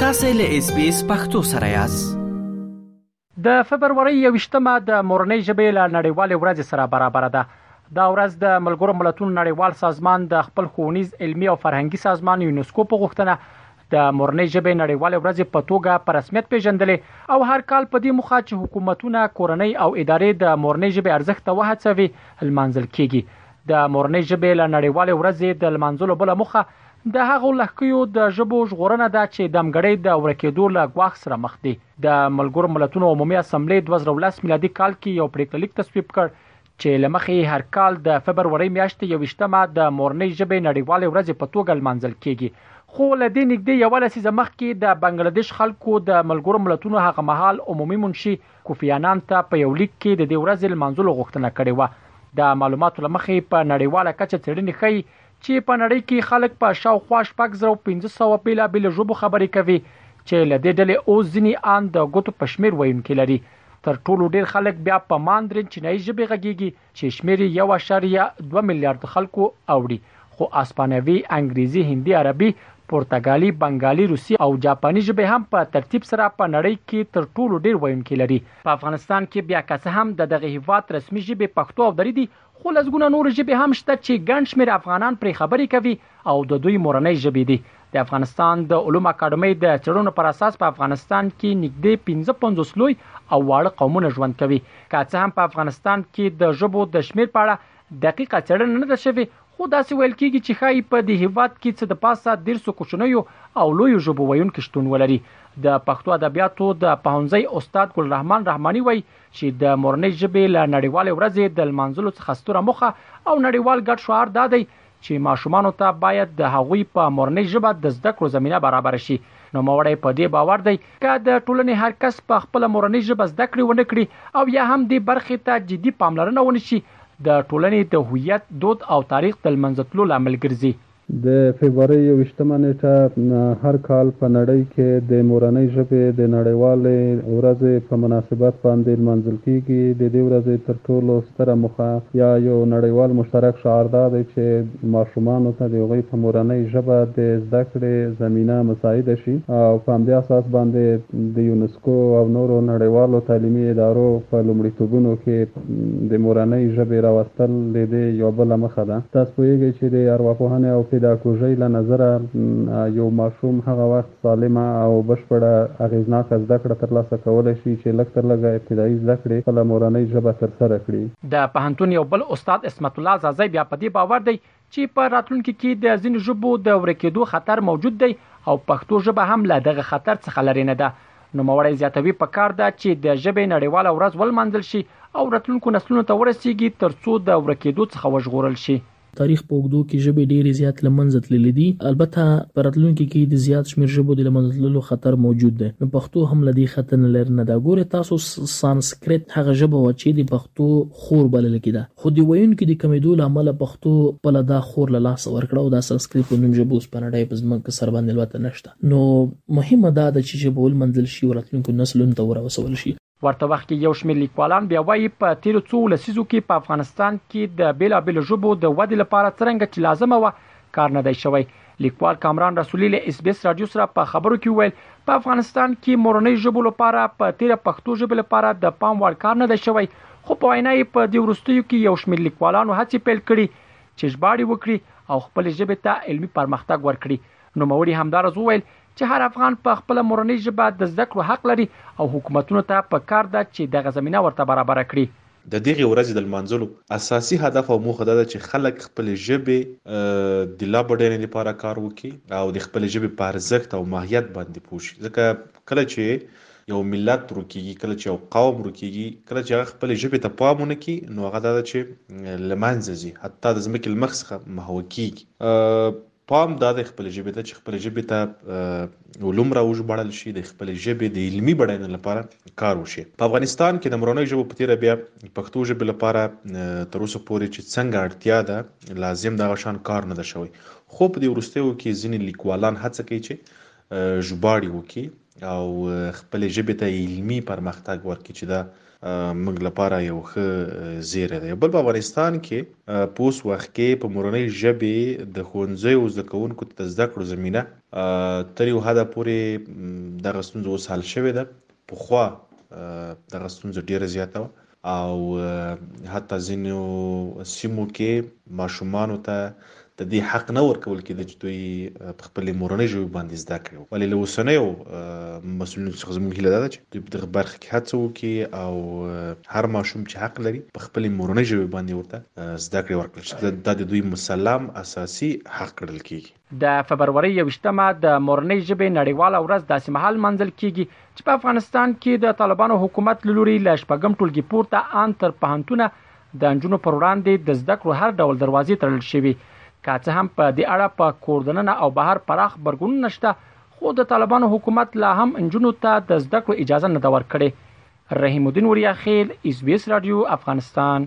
تاسو له اس بي اس پختو سره یاست د فبرورۍ یوشتمه د مورنۍ ژبې له نړیوالې ورځې سره برابر ده دا ورځ د ملګرو ملتونو نړیوال سازمان د خپل ښوونیز علمي او فرهنګي سازمان یونسکو په غوښتنه د مورنۍ ژبې نړیوال ورځ په توګه په رسمیت پیژندلې او هر کال په دې مخه چې حکومتونه کورنۍ او ادارې د مورنۍ ژبې ارزښت ته وهڅوي لمانځل کیږي د مورنۍ ژبې له نړیوالې ورځې د لمانځلو بل موخه د هغو لهکیو د ژبو ژغورنه ده چې د امګړۍ د ورکېدو له ګواښ سره مخ دي د ملګرو ملتونو عمومي اسمبلې 2010 میلادي کال کې یو پریکړه لیک تصویب کړ چې لمخې هر کال د فبرورۍ میاشتې یوشتمه د مورنۍ ژبې نړیوالې ورځې په توګه لمانځل کیږي خو له دې نږدې یو لسیزه مخکې د بنگلادیش خلکو د ملګرو ملتونو هغه مهال عمومي منشي کوفي عنان ته په یو لیک کې د دې ورځې لمانځلو غوښتنه کړې وه. د معلوماتو له مخې، په نړیواله کچه څېړنې ښيي چې په نړۍ کې خلک په شاوخوا شپږ زره او پنځه سوه بېلابېلو ژبو خبرې کوي، چې له دې ډلې اوس ځینې ان د ګوتو په شمېر ویونکي لري. تر ټولو ډېر خلک بیا په ماندرین چینایي ژبې غږېږي، چې شمېر یې یو اعشاریه دوه میلیارد خلکو اوړي، خو اسپانوي، انګریزي، هندي، عربي، پرتګالي، بنګالي، روسي او جاپاني ژبې هم په ترتیب سره په نړۍ کې تر ټولو ډېر ویونکي لري. په افغانستان کې بیا که څه هم د دغه هېواد رسمي ژبې پښتو او دري دي، خو لسګونه نورې ژبې هم شته چې ګڼ شمېر افغانان پرې خبرې کوي او د دوی مورنۍ ژبې دي. د افغانستان د علوم اکاډمۍ د څېړنو پر اساس په افغانستان کې نږدې پنځه پنځوس لوی او واړه قومونه ژوند کوي. که څه هم په افغانستان کې د ژبو د شمېر په اړه دقیقه څېړنه نه ده شوې، خو داسې ویل کېږي چې ښايي په دې هېواد کې څه د پاسه دېرسو کوچنیو او لویو ژبو ویونکي شتون ولري. د پښتو ادبیاتو د پوهنځۍ استاد ګل رحمان رحماني وايي چې د مورنۍ ژبې له نړیوالې ورځې د لمانځلو څخه ستره موخه او نړیوال ګډ شعار دا دی چې ماشومانو ته باید د هغوی په مورنۍ ژبه د زده کړو زمینه برابره شي نوموړی په دې باور دی که د ټولنې هر کس په خپل مورنۍ ژبه زده کړې ونه کړي او یا هم دې برخې ته جدي پاملرنه ونه شي د ټولنې د هویت دود او تاریخ د لمنځه تلو لامل ګرځي. د فبرورۍ یوویشتمه نېټه هر کال په نړۍ کې د مورنۍ ژبې د نړیوالې ورځې په مناسبت باندې لمانځل کېږي. د دې ورځې تر ټولو ستره موخه یا یو نړیوال مشترک شعار دا دی چې ماشومانو ته د هغوی په مورنۍ ژبه د زده کړې زمینه مساعده شي او په همدې اساس باندې د یونسکو او نورو نړیوالو تعلیمي ادارو په لومړیتوبونو کې د مورنۍ ژبې راوستل د دې یوه بله مخه ده. تاسو پوهېږئ چې د ارواپوهنې او پیداکوژۍ له نظره یو ماشوم هغه وخت سالمه او بشپړه اغېزناکه زده کړه ترلاسه کولای شي چې لږ تر لږه ابتدايي زده کړې خپله مورنۍ ژبه ترسره کړي. د پوهنتون یو بل استاد عصمت الله ځاځی بیا په دې باور دی چې په راتلونکي کې د ځینو ژبو د ورکېدو خطر موجود دی او پښتو ژبه هم له دغه خطر څخه لرې نه ده. نوموړی زیاتوي، په کار ده چې د ژبې نړیواله ورځ ولمانځل شي او راتلونکو نسلونو ته ورسېږي ترڅو د ورکېدو څخه وژغورل شي. تاریخ په اوږدو کې ژبې ډېرې زیات له منځه تللې دي، البته په راتلونکي کې د زیات شمېر ژبو د له منځه تللو خطر موجود دی، نو پښتو هم له دې ختنې لرې نه ده. ګورئ تاسو، سانسکریت هغه ژبه وه چې د پښتو خور بلل کېده، خو د ویونکي د کمېدو له امله پښتو خپله دا خور له لاسه ورکړه او دا سانسکریت په نوم ژبه اوس په نړۍ په ځمکه سر باندې البته نشته، نو مهمه دا ده چې ژبه ولمانځل شي او راتلونکو نسلونو ته وروسول شي. ورته وخت کې یو شمېر لیکوالان بیا وایي په تیرو څو لسیزو کې په افغانستان کې د بیلابیلو ژبو د ودې لپاره څرنګه چې لازمه و کار نه دی شوی لیکوال کامران رسولي له اس بي اس رادیو سره په خبرو کې ویل په افغانستان کې مورنۍ ژبو لپاره په تیره پښتو ژبې لپاره د پام وړ کار نه دی شوی خو په وینا یې په دې وروستیو کې یو شمېر لیکوالانو هڅې پیل کړي چې ژباړې وکړي او خپل ژبې ته علمي پرمختګ ورکړي نو موري همدارز وویل چې هر افغان په خپل مورنۍ ژبه د زده کړو حق لري او حکومتونو ته په کار ده چې دغه زمینه ورته برابره کړي. د دغې ورځې د لمانځلو اساسي هدف او موخه دا ده چې خلک خپلې ژبې د لا بډاینې لپاره کار وکړي او د خپلې ژبې په ارزښت او ماهیت باندې پوه شي ځکه کله چې یو ملت ورکیږي کله چې یو قوم ورکیږي کله چې هغه خپلې ژبې ته پام ونه کړي نو هغه دا ده چې له منځه ځي حتی د ځمکې له مخ څخه محو کیږي پام دا دی خپلې ژبې ته چې خپلې ژبې ته علوم راوژباړل شي د خپلې ژبې د علمي بډاینې لپاره کار وشي په افغانستان کې د مورنۍ ژبو په تیره بیا پښتو ژبې لپاره تر اوسه پورې چې څنګه اړتیا ده لازم دغه شان کار نه ده شوی خو په دې وروستیو کې ځینې لیکوالان هڅه کوي چې ژباړې وکړي او خپلې ژبې ته علمي پرمختګ ورکړي چې دا موږ لپاره یو ښه زیری دی بل په افغانستان کې په اوس وخت کې په مورنۍ ژبې د ښوونځیو زده کوونکو ته د زده کړو زمینه تر یو حده پورې دغه ستونزه اوس حل شوې ده پخوا دغه ستونزه ډیره زیاته وه او حتی ځینو سیمو کې ماشومانو ته د دې حق نه ورکول کېده چې دوی په خپل مورنۍ ژبه باندې زده کړې ولې له اوسنیو مسولینو څخه زموږ هیله ده چې دوی په دغه برخه کې هڅه وکړي او هر ماشوم چې حق لري په خپل مورنۍ ژبه باندې ورته زده کړې ورکړل شي دا د دوی مسلم اساسي حق ګڼل کېږي د فبرورۍ یوشتمه د مورنۍ ژبې نړیواله ورځ داسې مهال لمانځل کیږي چې په افغانستان کې د طالبانو حکومت له لوري له شپږم ټولګي پورته ان تر پوهنتونه د انجونو پر وړاندې د زده کړو هر ډول دروازې تړل شوي که څه هم په دې اړه په کور دننه او بهر پراخ خبرګونونه شته خو د طالبانو حکومت لا هم انجونو ته د زده کړو اجازه نه ده ورکړې رحیم الدین وریاخیل اس بي اس رادیو افغانستان